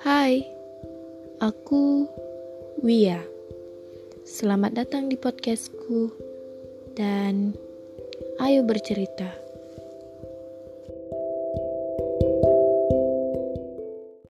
Hai, aku Wia. Selamat datang di podcastku dan ayo bercerita.